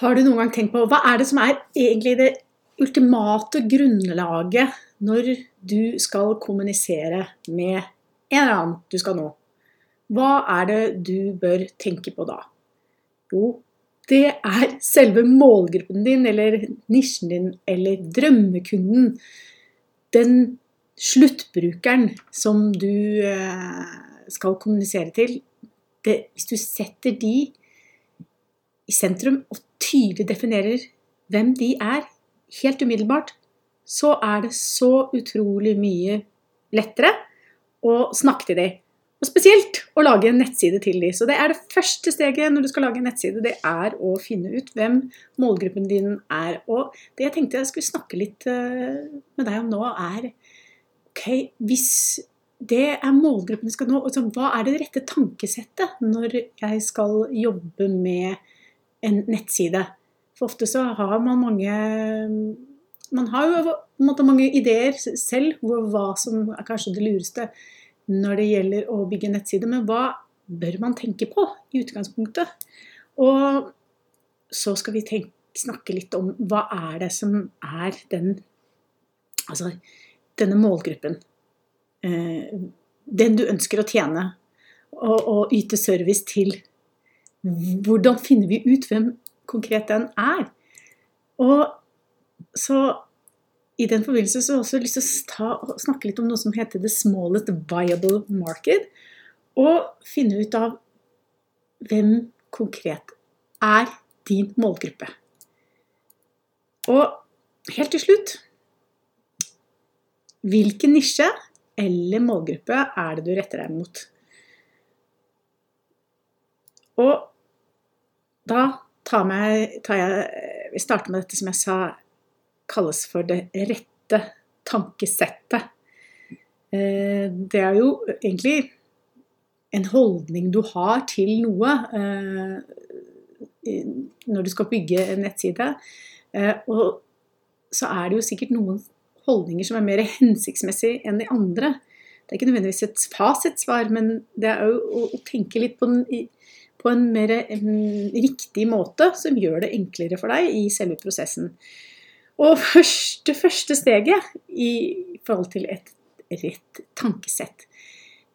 Har du noen gang tenkt på hva er det som er egentlig det ultimate grunnlaget når du skal kommunisere med en eller annen du skal nå? Hva er det du bør tenke på da? Jo, det er selve målgruppen din, eller nisjen din, eller drømmekunden. Den sluttbrukeren som du eh, skal kommunisere til. Det, hvis du setter de i sentrum og tydelig definerer hvem de er, helt umiddelbart, så er det så utrolig mye lettere å snakke til dem. Og spesielt å lage en nettside til dem. Så det er det første steget når du skal lage en nettside. Det er å finne ut hvem målgruppen din er. Og det jeg tenkte jeg skulle snakke litt eh, med deg om nå, er ok, hvis det er målgruppen du skal nå, altså, hva er det rette tankesettet når jeg skal jobbe med en nettside. For ofte så har man mange Man har jo måte, mange ideer selv hvor hva som er kanskje det lureste når det gjelder å bygge en nettside. Men hva bør man tenke på i utgangspunktet? Og så skal vi tenke, snakke litt om hva er det som er den Altså denne målgruppen. Eh, den du ønsker å tjene og, og yte service til hvordan finner vi ut hvem konkret den er? Og så i den forbindelse så har jeg også lyst til å snakke litt om noe som heter The Smallest Viable Market. Og finne ut av hvem konkret er din målgruppe. Og helt til slutt Hvilken nisje eller målgruppe er det du retter deg mot? Og da tar, meg, tar jeg Vi starter med dette som jeg sa kalles for det rette tankesettet. Eh, det er jo egentlig en holdning du har til noe eh, når du skal bygge en nettside. Eh, og så er det jo sikkert noen holdninger som er mer hensiktsmessige enn de andre. Det er ikke nødvendigvis et fasitsvar, men det er jo å, tenke litt på den på en mer riktig måte som gjør det enklere for deg i selve prosessen. Og første, første steget i forhold til et rett tankesett,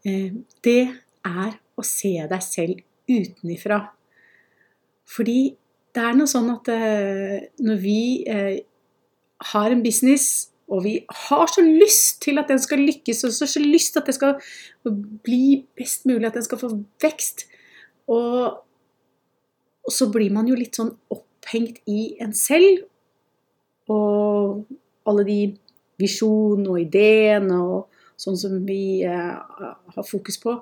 eh, det er å se deg selv utenifra. Fordi det er noe sånn at eh, når vi eh, har en business og vi har så lyst til at den skal lykkes, og så lyst til at det skal bli best mulig, at den skal få vekst, og, så blir man jo litt sånn opphengt i en selv. Og alle de visjonene og ideene og sånn som vi eh, har fokus på.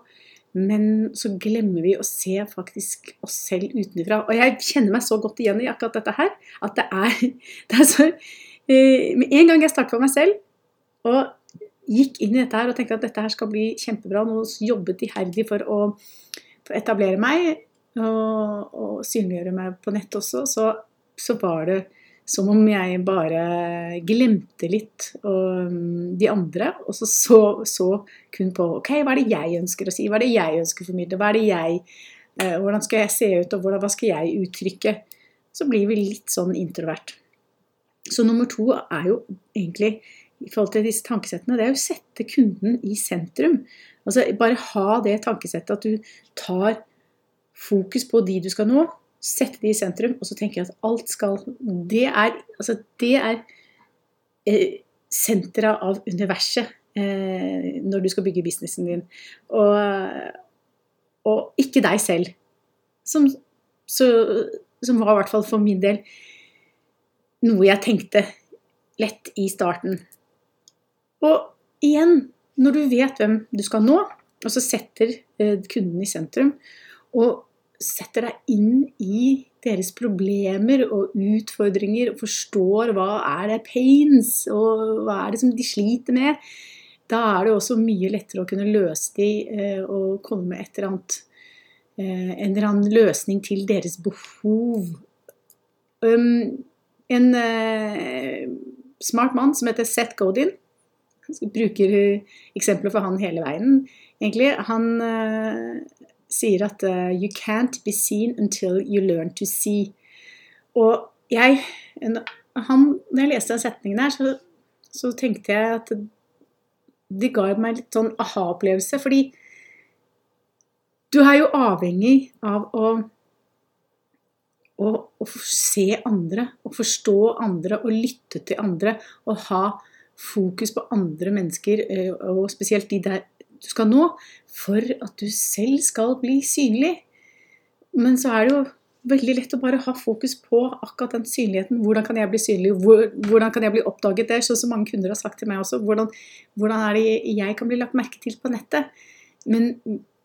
Men så glemmer vi å se faktisk oss selv utenfra. Og jeg kjenner meg så godt igjen i akkurat dette her. At det er, det er så eh, Med en gang jeg startet for meg selv og gikk inn i dette her og tenkte at dette her skal bli kjempebra, nå jobbet iherdig for å etablere meg og, og synliggjøre meg på nett også, så, så, var det som om jeg bare glemte litt og, um, de andre, og så, så, så kun på ok, hva er det jeg ønsker å si, hva er det jeg ønsker å formidle, hva er det jeg, eh, hvordan skal jeg se ut, og hvordan, hva skal jeg uttrykke? Så blir vi litt sånn introvert. Så nummer to er jo egentlig i forhold til disse tankesettene, det er å sette kunden i sentrum. Altså Bare ha det tankesettet at du tar fokus på de du skal nå, sette de i sentrum, og så tenker jeg at alt skal Det er, altså, det er eh, senteret av universet eh, når du skal bygge businessen din. Og, og ikke deg selv. Som, så, som var i hvert fall for min del noe jeg tenkte lett i starten. Og igjen, når du vet hvem du skal nå, og så setter eh, kunden i sentrum, og setter deg inn i deres problemer og utfordringer, og forstår hva er det pains, og hva er det som de sliter med, da er det også mye lettere å kunne løse de eh, og komme med et eller annet eh, en eller annen løsning til deres behov. Um, en smart mann som heter Seth Godin, bruker eksempler for han hele veien, egentlig. Han uh, sier at uh, 'you can't be seen until you learn to see'. Og jeg han, Når jeg leste den setningen her, så, så tenkte jeg at det, ga meg litt sånn aha-opplevelse. Fordi du er jo avhengig av å, å, å se andre, å forstå andre og lytte til andre. Og ha fokus på andre mennesker, eh, og spesielt de der du skal nå, for at du selv skal bli synlig. Men så er det jo veldig lett å bare ha fokus på akkurat den synligheten. Hvordan kan jeg bli synlig? Hvordan kan jeg bli oppdaget? Det er sånn som mange kunder har sagt til meg også. Hvordan, hvordan er det jeg kan bli lagt merke til på nettet? Men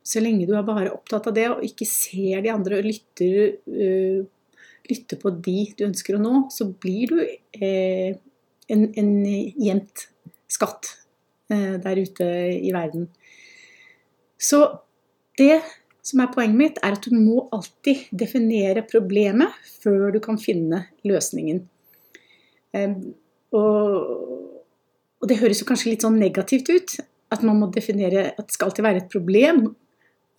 så lenge du er bare opptatt av det, og ikke ser de andre og lytter, uh, lytter på de du ønsker å nå, så blir du uh, en, en gjemt skatt uh, der ute i verden. Så det som er poenget mitt, er at du må alltid definere problemet før du kan finne løsningen. Og, og det høres jo kanskje litt sånn negativt ut, at man må definere at det skal alltid være et problem.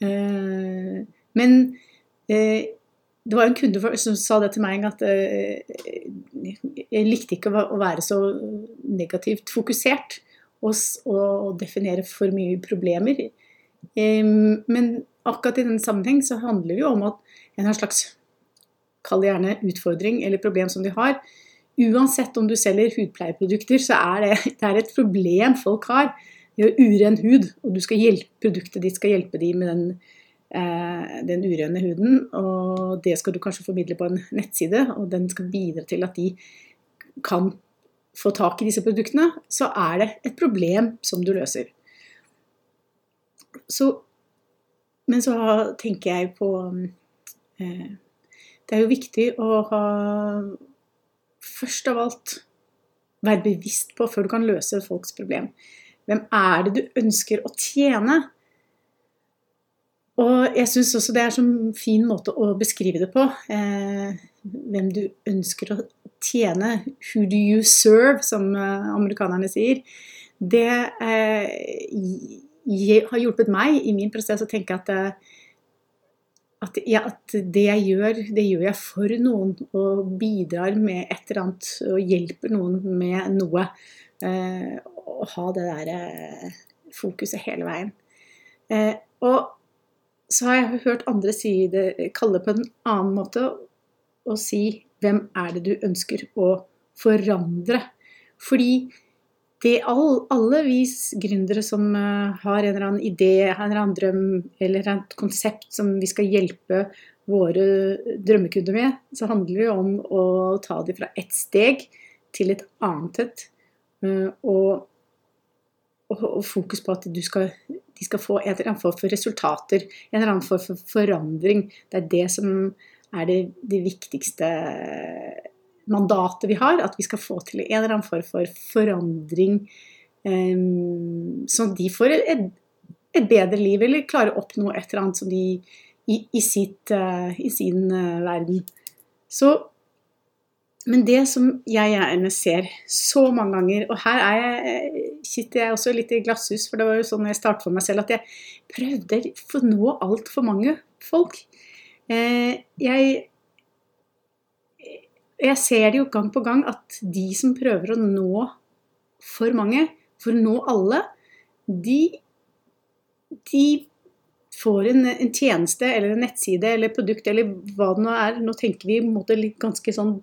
Eh, men eh, det var en kunde som sa det til meg, at eh, jeg likte ikke å være så negativt fokusert og definere for mye problemer. Men akkurat i den sammenheng så handler det jo om at en har slags Kall det gjerne utfordring eller problem som de har. Uansett om du selger hudpleieprodukter, så er det, det er et problem folk har. De har uren hud, og du skal hjelpe, produktet ditt skal hjelpe dem med den, den urene huden. Og det skal du kanskje formidle på en nettside, og den skal bidra til at de kan få tak i disse produktene. Så er det et problem som du løser. Så men så tenker jeg på eh, Det er jo viktig å ha Først av alt være bevisst på før du kan løse folks problem. Hvem er det du ønsker å tjene? Og jeg syns også det er en fin måte å beskrive det på. Eh, hvem du ønsker å tjene. Who do you serve, som eh, amerikanerne sier. Det eh, har hjulpet meg i min prosess å tenke at, eh, at, ja, at, det jeg gjør, det gjør jeg for noen. Og bidrar med et eller annet og hjelper noen med noe. Eh, å ha det der eh, fokuset hele veien. Eh, og så har jeg hørt andre si det, kalle det på en annen måte og si hvem er det du ønsker å forandre? Fordi det all, alle vi gründere som uh, har en eller annen idé, en eller annen drøm eller et konsept som vi skal hjelpe våre drømmekunder med, så handler det om å ta dem fra ett steg til et annet et. Og, og, og, fokus på at du skal, de skal få en eller annen form for resultater, en eller annen form for forandring. Det er det som er det, det viktigste mandatet vi har, at vi skal få til en eller annen form for forandring, um, sånn at de får et, et, bedre liv, eller klarer å oppnå et eller annet som de i, i, sitt, uh, i sin uh, verden. Så men det som jeg gjerne ser så mange ganger, og her jeg, sitter jeg også litt i glasshus, for det var jo sånn jeg startet for meg selv, at jeg prøvde å nå altfor mange folk. Eh, jeg jeg ser det jo gang på gang at de som prøver å nå for mange, for å nå alle, de, de får en, en, tjeneste eller en nettside eller produkt eller hva det nå er. Nå tenker vi måte, ganske sånn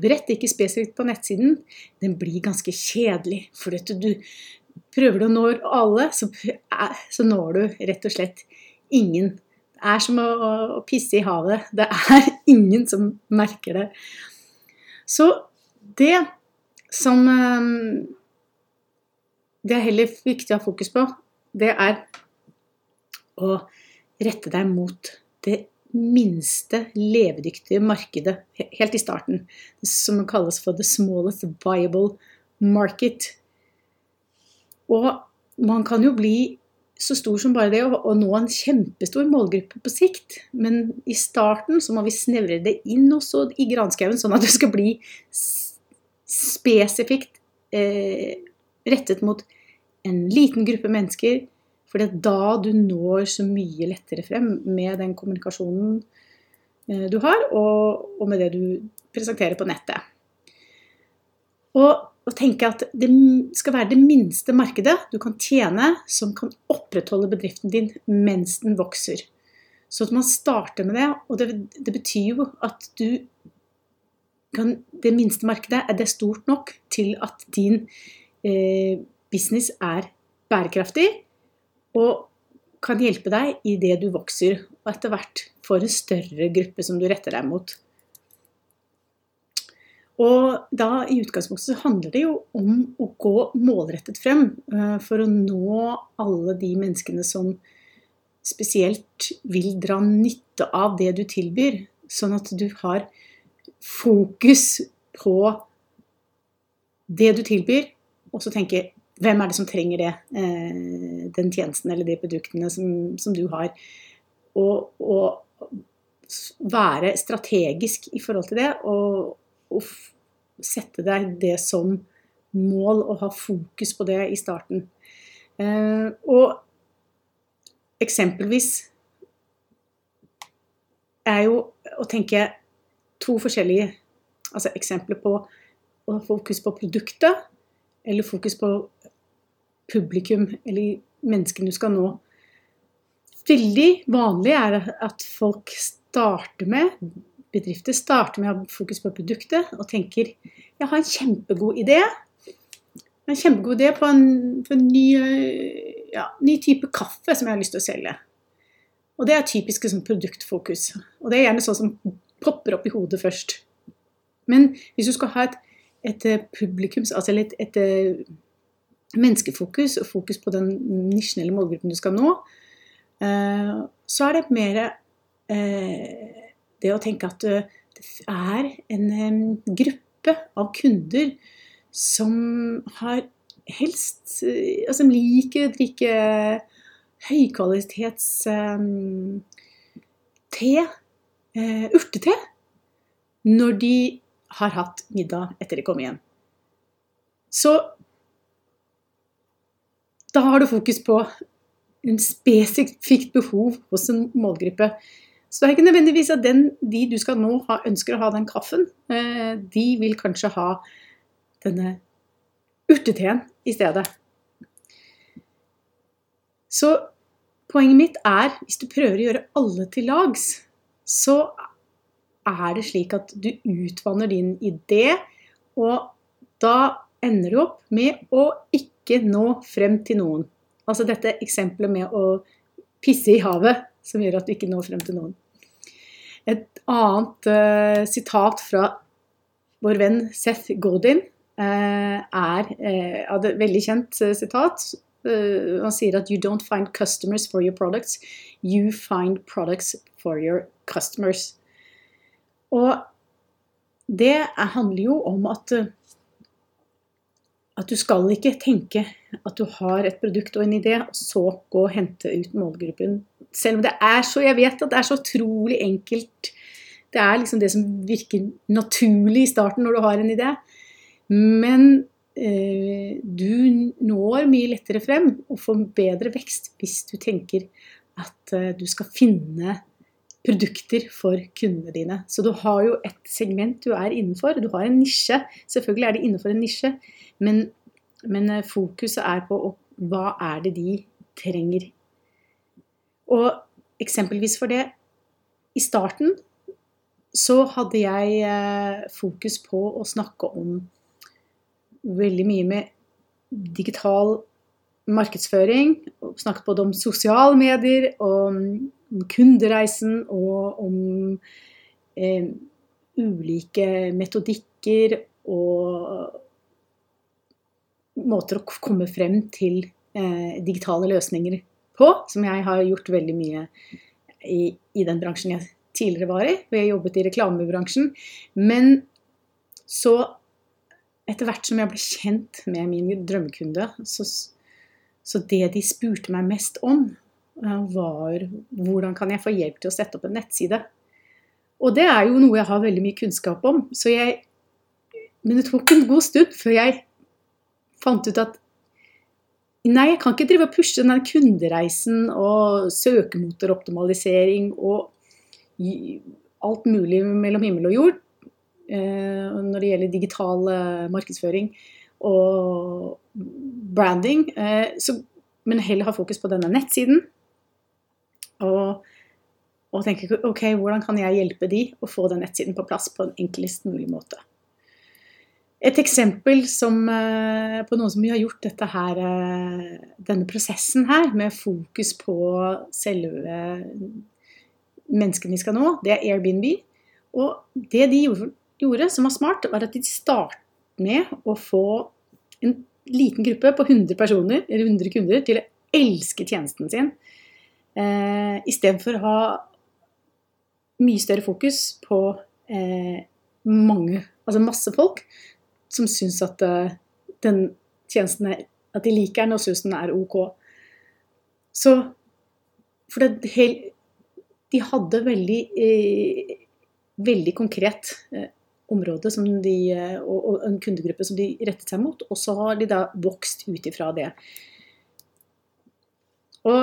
bredt, ikke spesifikt på nettsiden. Den blir ganske kjedelig. For at du prøver du å nå alle, så, så når du rett og slett ingen det er som å, å, pisse i havet. Det er ingen som merker det. Så det som ehm, Det er heller viktig å ha fokus på, det er å rette deg mot det minste levedyktige markedet helt i starten, som kalles for the smallest viable market. Og man kan jo bli så stor som bare det å, nå en kjempestor målgruppe på sikt. Men i starten så må vi snevre det inn også i granskauen, sånn at det skal bli spesifikt eh, rettet mot en liten gruppe mennesker. For det er da du når så mye lettere frem med den kommunikasjonen eh, du har, og, og, med det du presenterer på nettet. Og, og tenke at det skal være det minste markedet du kan tjene som kan opprettholde bedriften din mens den vokser. Så at man starter med det, og det, det betyr jo at du kan, Det minste markedet er det stort nok til at din eh, business er bærekraftig og kan hjelpe deg i det du vokser, og etter hvert får en større gruppe som du retter deg mot. Og da i utgangspunktet så handler det jo om å gå målrettet frem uh, for å nå alle de menneskene som spesielt vil dra nytte av det du tilbyr, sånn at du har fokus på det du tilbyr, og så tenker hvem er det som trenger det, eh, den tjenesten eller de produktene som, som du har. Og, og, være strategisk i forhold til det, og, og, sette deg det som mål og ha fokus på det i starten. Eh, og eksempelvis er jo å tenke to forskjellige altså eksempler på å ha fokus på produktet eller fokus på publikum eller menneskene du skal nå. Veldig vanlig er at folk starter med bedrifter starter med å ha fokus på produktet og tenker jeg har en kjempegod idé. En kjempegod idé på en, på en ny, ja, ny, type kaffe som jeg har lyst til å selge. Og det er typisk sånn produktfokus. Og det er gjerne sånn som popper opp i hodet først. Men hvis du skal ha et, et publikums, altså et, et, menneskefokus og fokus på den nisjen eller målgruppen du skal nå, eh, så er det mer eh, det å tenke at det er en gruppe av kunder som har helst altså Som liker å drikke høykvalitets te, urtete, når de har hatt middag etter de kom hjem. Så da har du fokus på en spesifikt behov hos en målgruppe. Så det er ikke nødvendigvis at den, de du skal nå ha, ønsker å ha den kaffen. Eh, de vil kanskje ha denne urteteen i stedet. Så poenget mitt er, hvis du prøver å gjøre alle til lags, så er det slik at du utvanner din idé, og da ender du opp med å ikke ikke nå frem til noen. Altså dette eksempelet med å pisse i havet, som gjør at du ikke når frem til noen. Et annet uh, sitat fra vår venn Seth Godin uh, er uh, et veldig kjent sitat. han sier at 'you don't find customers for your products, you find products for your customers'. Og det handler jo om at at du skal ikke tenke at du har et produkt og en idé, og så gå og hente ut målgruppen. Selv om det er så Jeg vet at det er så utrolig enkelt. Det er liksom det som virker naturlig i starten når du har en idé. Men eh, du når mye lettere frem og får bedre vekst hvis du tenker at eh, du skal finne produkter for kundene dine. Så du har jo et segment du er innenfor. Du har en nisje. Selvfølgelig er det innenfor en nisje, men, men eh, fokuset er på hva er det de trenger. Og eksempelvis for det I starten så hadde jeg eh, fokus på å snakke om veldig mye med digital markedsføring. Snakket både om sosiale medier, og om kundereisen og om eh, ulike metodikker og måter å komme frem til eh, digitale løsninger på, som jeg har gjort veldig mye i, i, den bransjen jeg tidligere var i. hvor jeg jobbet i reklamebransjen. Men så, etter hvert som jeg ble kjent med min drømmekunde, så, så det de spurte meg mest om, var hvordan kan jeg få hjelp til å sette opp en nettside. Og det er jo noe jeg har veldig mye kunnskap om. Jeg, men det tok en god stund før jeg fant ut at nei, jeg kan ikke drive og pushe den kundereisen og søkemotoroptimalisering og alt mulig mellom himmel og jord eh, når det gjelder digital eh, markedsføring og branding. Eh, så, men heller ha fokus på denne nettsiden. Og, og tenke ok, hvordan kan jeg hjelpe de å få den nettsiden på plass på en enklest mulig måte. Et eksempel som, på noen som har gjort her, denne prosessen her, med fokus på selve menneskene vi skal nå, det er Airbnb. Og det de gjorde, som var smart, var at de startet med å få en liten gruppe på 100 personer, eller 100 kunder, til å elske tjenesten sin. Eh, Istedenfor å ha mye større fokus på eh, mange, altså masse folk som syns at uh, den tjenesten er, at de liker den og syns den er ok. Så For det, de hadde veldig, eh, veldig konkret eh, område de, eh, og, og, en kundegruppe som de rettet seg mot, og så har de da vokst ut ifra det. Og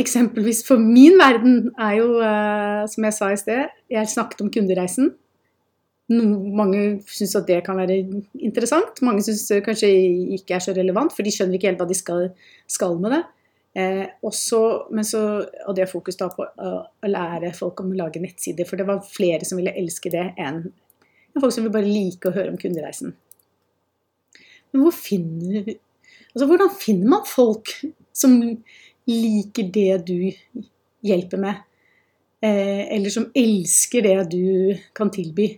eksempelvis for min verden er jo, som jeg sa i sted, jeg snakket om kundereisen. Mange syns at det kan være interessant. Mange syns det kanskje ikke er så relevant, for de skjønner ikke helt hva de skal, skal med det. Eh, også, så hadde jeg fokus da på å, å, lære folk om å lage nettsider, for det var flere som ville elske det enn folk som vil bare like å høre om kundereisen. Men hvor finner, altså, hvordan finner man folk som liker det du hjelper med? Eh, eller som elsker det du kan tilby?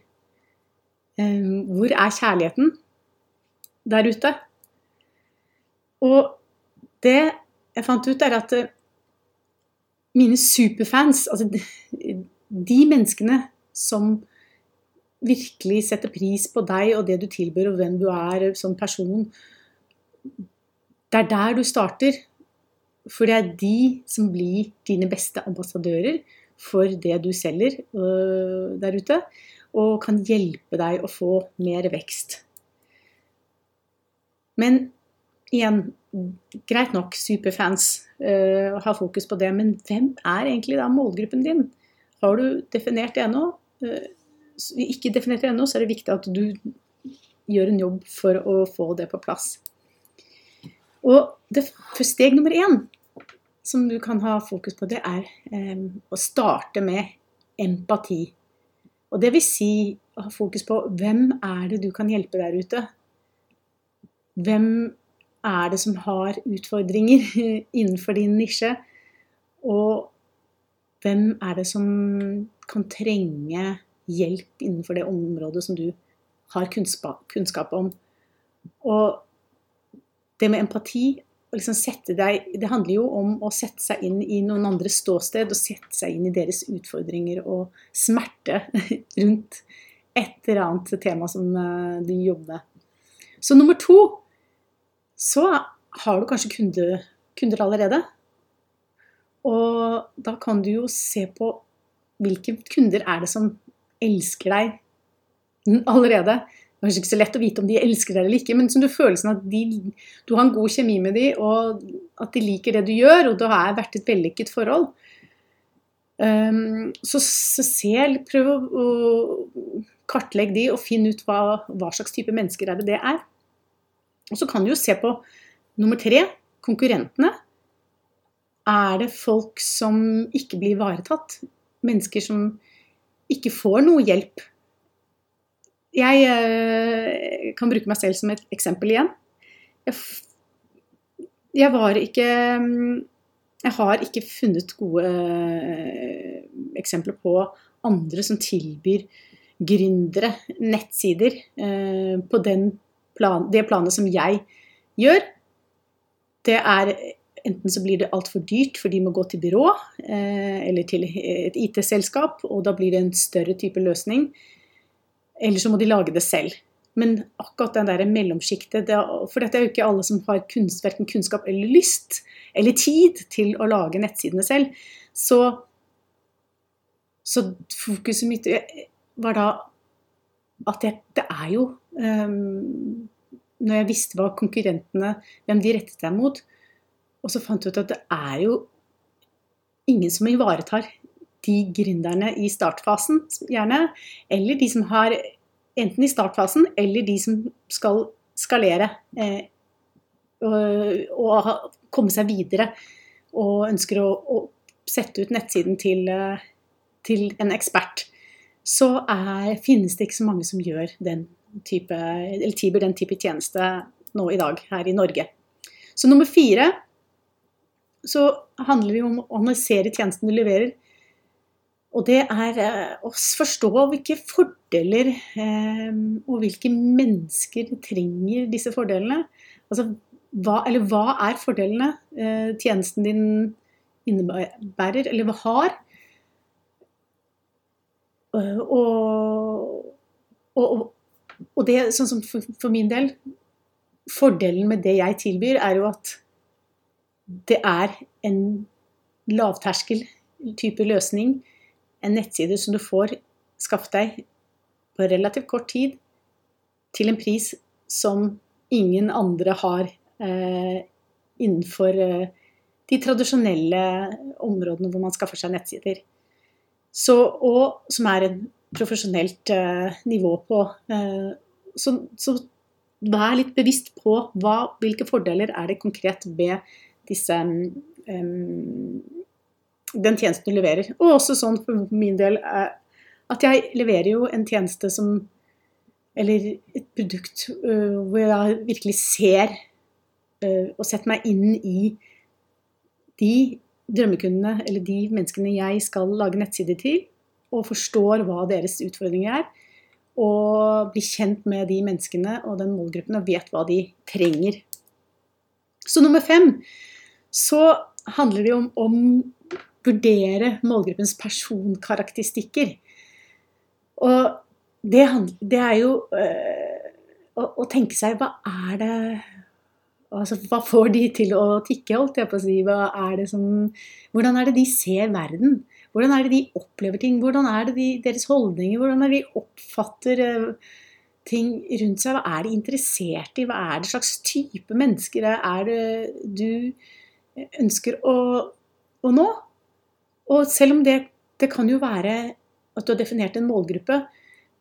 Eh, hvor er kjærligheten der ute? Og det jeg fant ut, er at eh, mine superfans, altså de menneskene som virkelig setter pris på deg og det du tilbyr og hvem du er som person, det er der du starter. For det er de som blir dine beste ambassadører for det du selger øh, der ute, og kan hjelpe deg å få mer vekst. Men igjen, greit nok, superfans, øh, ha fokus på det, men hvem er egentlig da målgruppen din? Har du definert det ennå? Uh, ikke definert det ennå, så er det viktig at du gjør en jobb for å få det på plass. Og det, steg nummer én som du kan ha fokus på, det er um, å starte med empati. Og det vil si å ha fokus på hvem er det du kan hjelpe der ute? Hvem er det som har utfordringer innenfor din nisje? Og hvem er det som kan trenge hjelp innenfor det området som du har kunnskap, om? Og det med empati liksom deg, Det handler jo om å sette seg inn i noen andres ståsted og sette seg inn i deres utfordringer og smerte rundt et eller annet tema som du jobber med. Så nummer to så har du kanskje kunder, kunder allerede. Og da kan du jo se på hvilke kunder er det som elsker deg allerede. Det er kanskje ikke så lett å vite om de elsker deg eller ikke, men som du følelsen at de, du har en god kjemi med dem, og at de liker det du gjør, og det har vært et vellykket forhold. Um, så, så se, prøv å, å kartlegge de og finne ut hva, hva slags type mennesker er det det er. Og så kan du jo se på nummer tre, konkurrentene. Er det folk som ikke blir ivaretatt? Mennesker som ikke får noe hjelp? Jeg eh, kan bruke meg selv som et eksempel igjen. Jeg, jeg var ikke Jeg har ikke funnet gode eh, eksempler på andre som tilbyr gründere nettsider eh, på plan, det planet som jeg gjør, det er Enten så blir det altfor dyrt, for de må gå til byrå eh, eller til et IT-selskap, og da blir det en større type løsning. Eller så må de lage det selv. Men akkurat den der mellomsjiktet For dette er jo ikke alle som har kunst, verken kunnskap eller lyst eller tid til å lage nettsidene selv. Så, så fokuset mitt var da at det, det er jo um, Når jeg visste hva konkurrentene hvem de rettet seg mot, og så fant jeg ut at det er jo ingen som ivaretar de gründerne i startfasen, gjerne, eller de som har enten i startfasen eller de som skal skalere eh, og, og, komme seg videre og ønsker å, å sette ut nettsiden til, eh, til en ekspert, så er, finnes det ikke så mange som gjør den type, eller tilbyr den type tjeneste nå i dag her i Norge. Så nummer fire så handler det om å analysere tjenesten du leverer. Og det er eh, å forstå hvilke fordeler eh, og hvilke mennesker trenger disse fordelene. Altså, hva, eller hva er fordelene eh, tjenesten din innebærer, eller hva har? Og, og, og det, sånn som for, for min del Fordelen med det jeg tilbyr, er jo at det er en lavterskel type løsning. En nettside som du får skaffet deg på relativt kort tid til en pris som ingen andre har eh, innenfor eh, de tradisjonelle områdene hvor man skaffer seg nettsider. Så, og som er et profesjonelt eh, nivå på. Eh, så, så vær litt bevisst på hva, hvilke fordeler er det konkret ved disse um, den tjenesten du leverer. Og også sånn for min del at jeg leverer jo en tjeneste som Eller et produkt uh, hvor jeg virkelig ser uh, og setter meg inn i de drømmekundene eller de menneskene jeg skal lage nettsider til, og forstår hva deres utfordringer er og blir kjent med de menneskene og den målgruppen og vet hva de trenger. Så nummer fem så handler det om å vurdere målgruppens personkarakteristikker. Og det, det er jo øh, å, å, tenke seg hva er det altså, Hva får de til å tikke, holdt jeg på å si? Er som, hvordan er det de ser verden? Hvordan er det de opplever ting? Hvordan er det de, deres holdninger? Hvordan er det de oppfatter øh, ting rundt seg? Hva er de interessert i? Hva er det slags type mennesker er det du ønsker å, å nå? Og selv om det, det kan jo være at du har definert en målgruppe,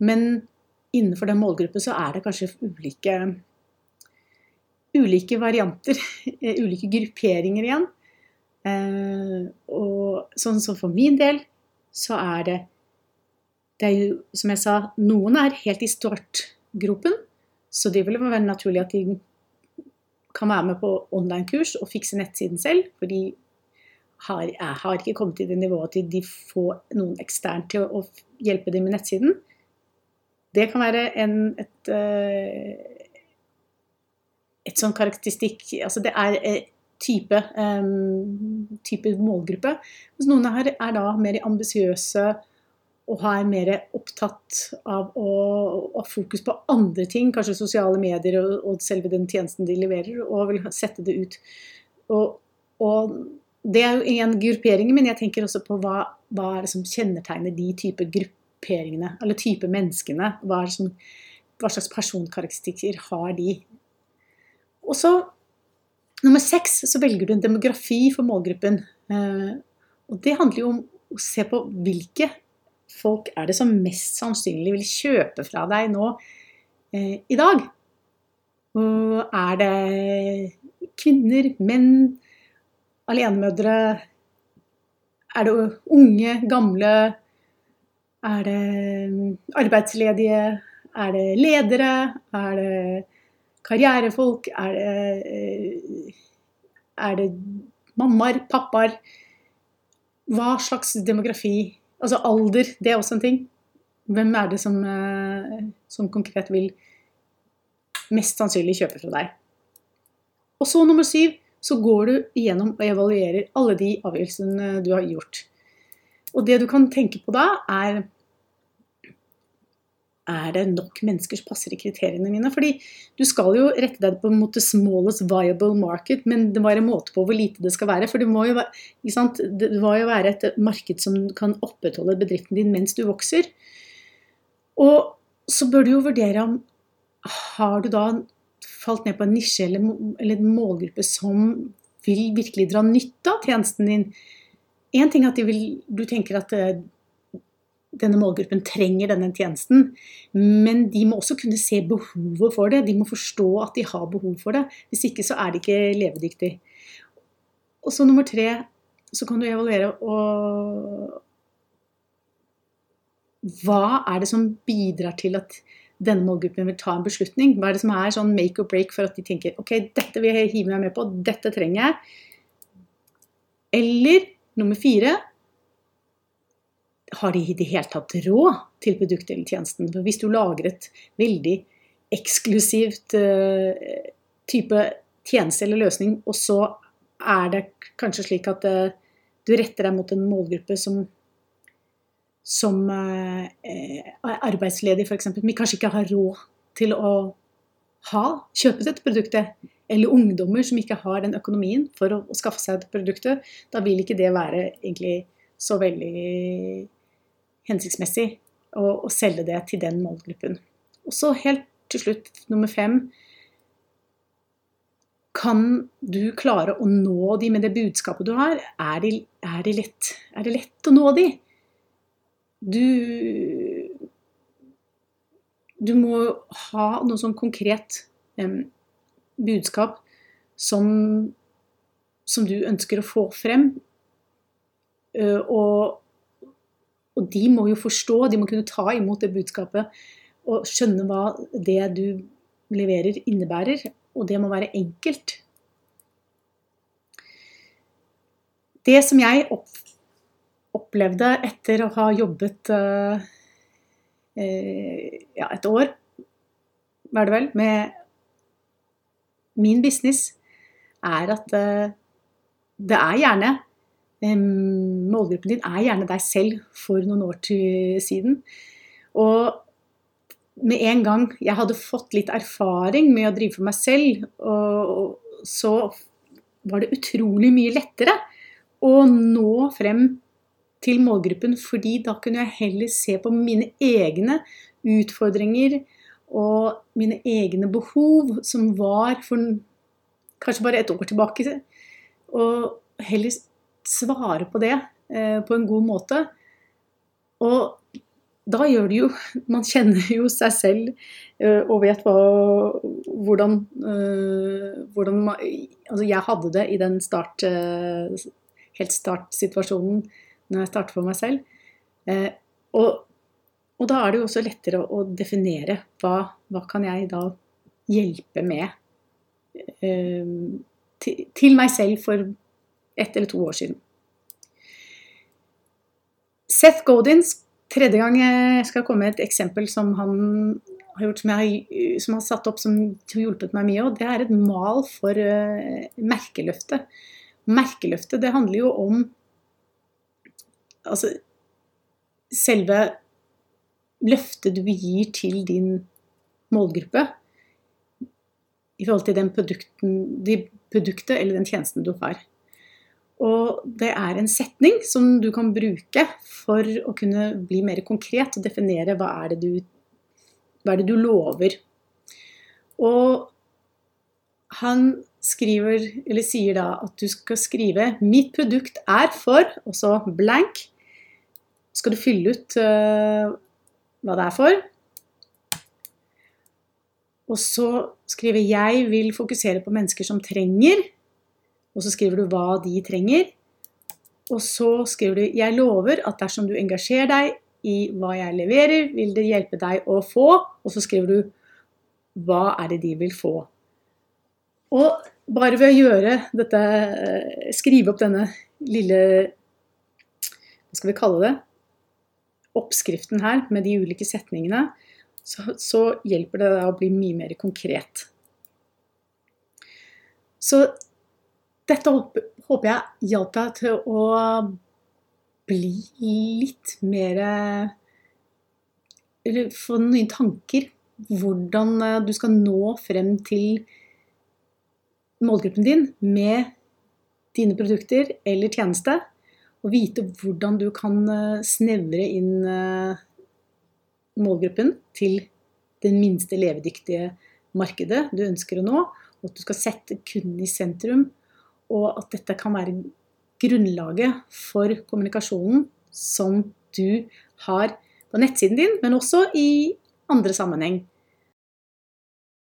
men innenfor den målgruppen så er det kanskje ulike, ulike varianter, ulike grupperinger igjen. Eh, og sånn som for min del, så er det Det er jo, som jeg sa, noen er helt i startgropen, så det vil være naturlig at de kan være med på online-kurs og fikse nettsiden selv. For de har, jeg har ikke kommet til det nivået at de får noen eksternt til å hjelpe dem med nettsiden. Det kan være en, et, et, et sånn karakteristikk Altså det er eh, type, um, type målgruppe. Mens noen her er da mer ambisiøse og er mer opptatt av å ha fokus på andre ting, kanskje sosiale medier og, og, selve den tjenesten de leverer, og vil sette det ut. Og, og det er jo én gruppering, men jeg tenker også på hva, hva er det som kjennetegner de type grupperingene, eller type menneskene. Hva, som, hva slags personkarakteristikker har de? Og så Nummer seks så velger du en demografi for målgruppen. Eh, og det handler jo om å se på hvilke folk er det som mest sannsynlig vil kjøpe fra deg nå eh, i dag. Og er det kvinner, menn, alenemødre? Er det unge, gamle? Er det arbeidsledige? Er det ledere? Er det karrierefolk? Er det, eh, er det mammaer, pappaer? Hva slags demografi? Altså alder, det er også en ting. Hvem er det som, eh, som konkret vil mest sannsynlig kjøpe fra deg? Og så nummer syv, så går du igjennom og evaluerer alle de avgjørelsene du har gjort. Og det du kan tenke på da, er er det nok mennesker som passer i kriteriene mine? Fordi du skal jo rette deg på en måte smallest viable market, men det må være en måte på hvor lite det skal være. For det må jo være, det må jo være et marked som kan opprettholde bedriften din mens du vokser. Og så bør du jo vurdere om har du da falt ned på en nisje eller, eller en målgruppe som vil virkelig dra nytte av tjenesten din. Én ting er at vil, du tenker at eh, denne målgruppen trenger denne tjenesten, men de må også kunne se behovet for det. De må forstå at de har behov for det. Hvis ikke så er de ikke levedyktige. Og så nummer tre, så kan du evaluere og Hva er det som bidrar til at denne målgruppen vil ta en beslutning? Hva er det som er sånn make or break for at de tenker ok, dette vil jeg hive meg med på, dette trenger jeg. Eller nummer fire har de i det hele tatt råd til produktet eller tjenesten? For hvis du lager et veldig eksklusivt uh, type tjeneste eller løsning, og så er det kanskje slik at uh, du retter deg mot en målgruppe som, som er arbeidsledig, f.eks., men kanskje ikke har råd til å ha, kjøpe dette produktet, eller ungdommer som ikke har den økonomien for å, å skaffe seg dette produktet, da vil ikke det være egentlig så veldig hensiktsmessig å, å selge det til den målgruppen. Og så helt til slutt, nummer fem Kan du klare å nå de med det budskapet du har? Er det, er det, lett, er det lett å nå de? Du Du må ha noe sånn konkret um, budskap som, som du ønsker å få frem. Uh, og og de må jo forstå, de må kunne ta imot det budskapet og skjønne hva det du leverer, innebærer. Og det må være enkelt. Det som jeg opplevde etter å ha jobbet eh, ja, et år, var det vel, med min business, er at eh, det er gjerne Målgruppen din er gjerne deg selv for noen år til siden. Og med en gang jeg hadde fått litt erfaring med å drive for meg selv, og så var det utrolig mye lettere å nå frem til målgruppen, fordi da kunne jeg heller se på mine egne utfordringer og mine egne behov, som var for kanskje bare et år tilbake. Og heller svare på det eh, på en god måte. Og da gjør det jo Man kjenner jo seg selv eh, og vet hva, hvordan, eh, hvordan Altså, jeg hadde det i den start, helt startsituasjonen når jeg startet for meg selv. Og, og, da er det jo også lettere å definere hva, hva kan jeg da hjelpe med til, til meg selv for ett eller to år siden. Seth Godins, tredje gang jeg skal komme med et eksempel som han har gjort, som, jeg, som har satt opp som har hjulpet meg mye, og det er et mal for uh, merkeløftet. Merkeløftet, det handler jo om altså selve løftet du gir til din målgruppe i forhold til den produkten, de produktet eller den tjenesten du har. Og det er en setning som du kan bruke for å kunne bli mer konkret og definere hva er det du, er det du lover. Og han skriver, eller sier da at du skal skrive 'Mitt produkt er for', og så blank. Skal du fylle ut uh, hva det er for. Og så skriver 'Jeg vil fokusere på mennesker som trenger' Og så skriver du hva de trenger. Og så skriver du 'Jeg lover at dersom du engasjerer deg i hva jeg leverer, vil det hjelpe deg å få'. Og så skriver du 'Hva er det de vil få'? Og bare ved å gjøre dette, eh, skrive opp denne lille Hva skal vi kalle det? Oppskriften her med de ulike setningene, så, så hjelper det deg å bli mye mer konkret. Så dette håper jeg hjalp deg til å bli litt mer Eller få nye tanker. Hvordan eh, du skal nå frem til målgruppen din med dine produkter eller tjeneste. Og vite hvordan du kan eh, snevre inn eh, målgruppen til det minste levedyktige markedet du ønsker å nå. Og at du skal sette kunden i sentrum og at dette kan være grunnlaget for kommunikasjonen som du har på nettsiden din, men også i andre sammenheng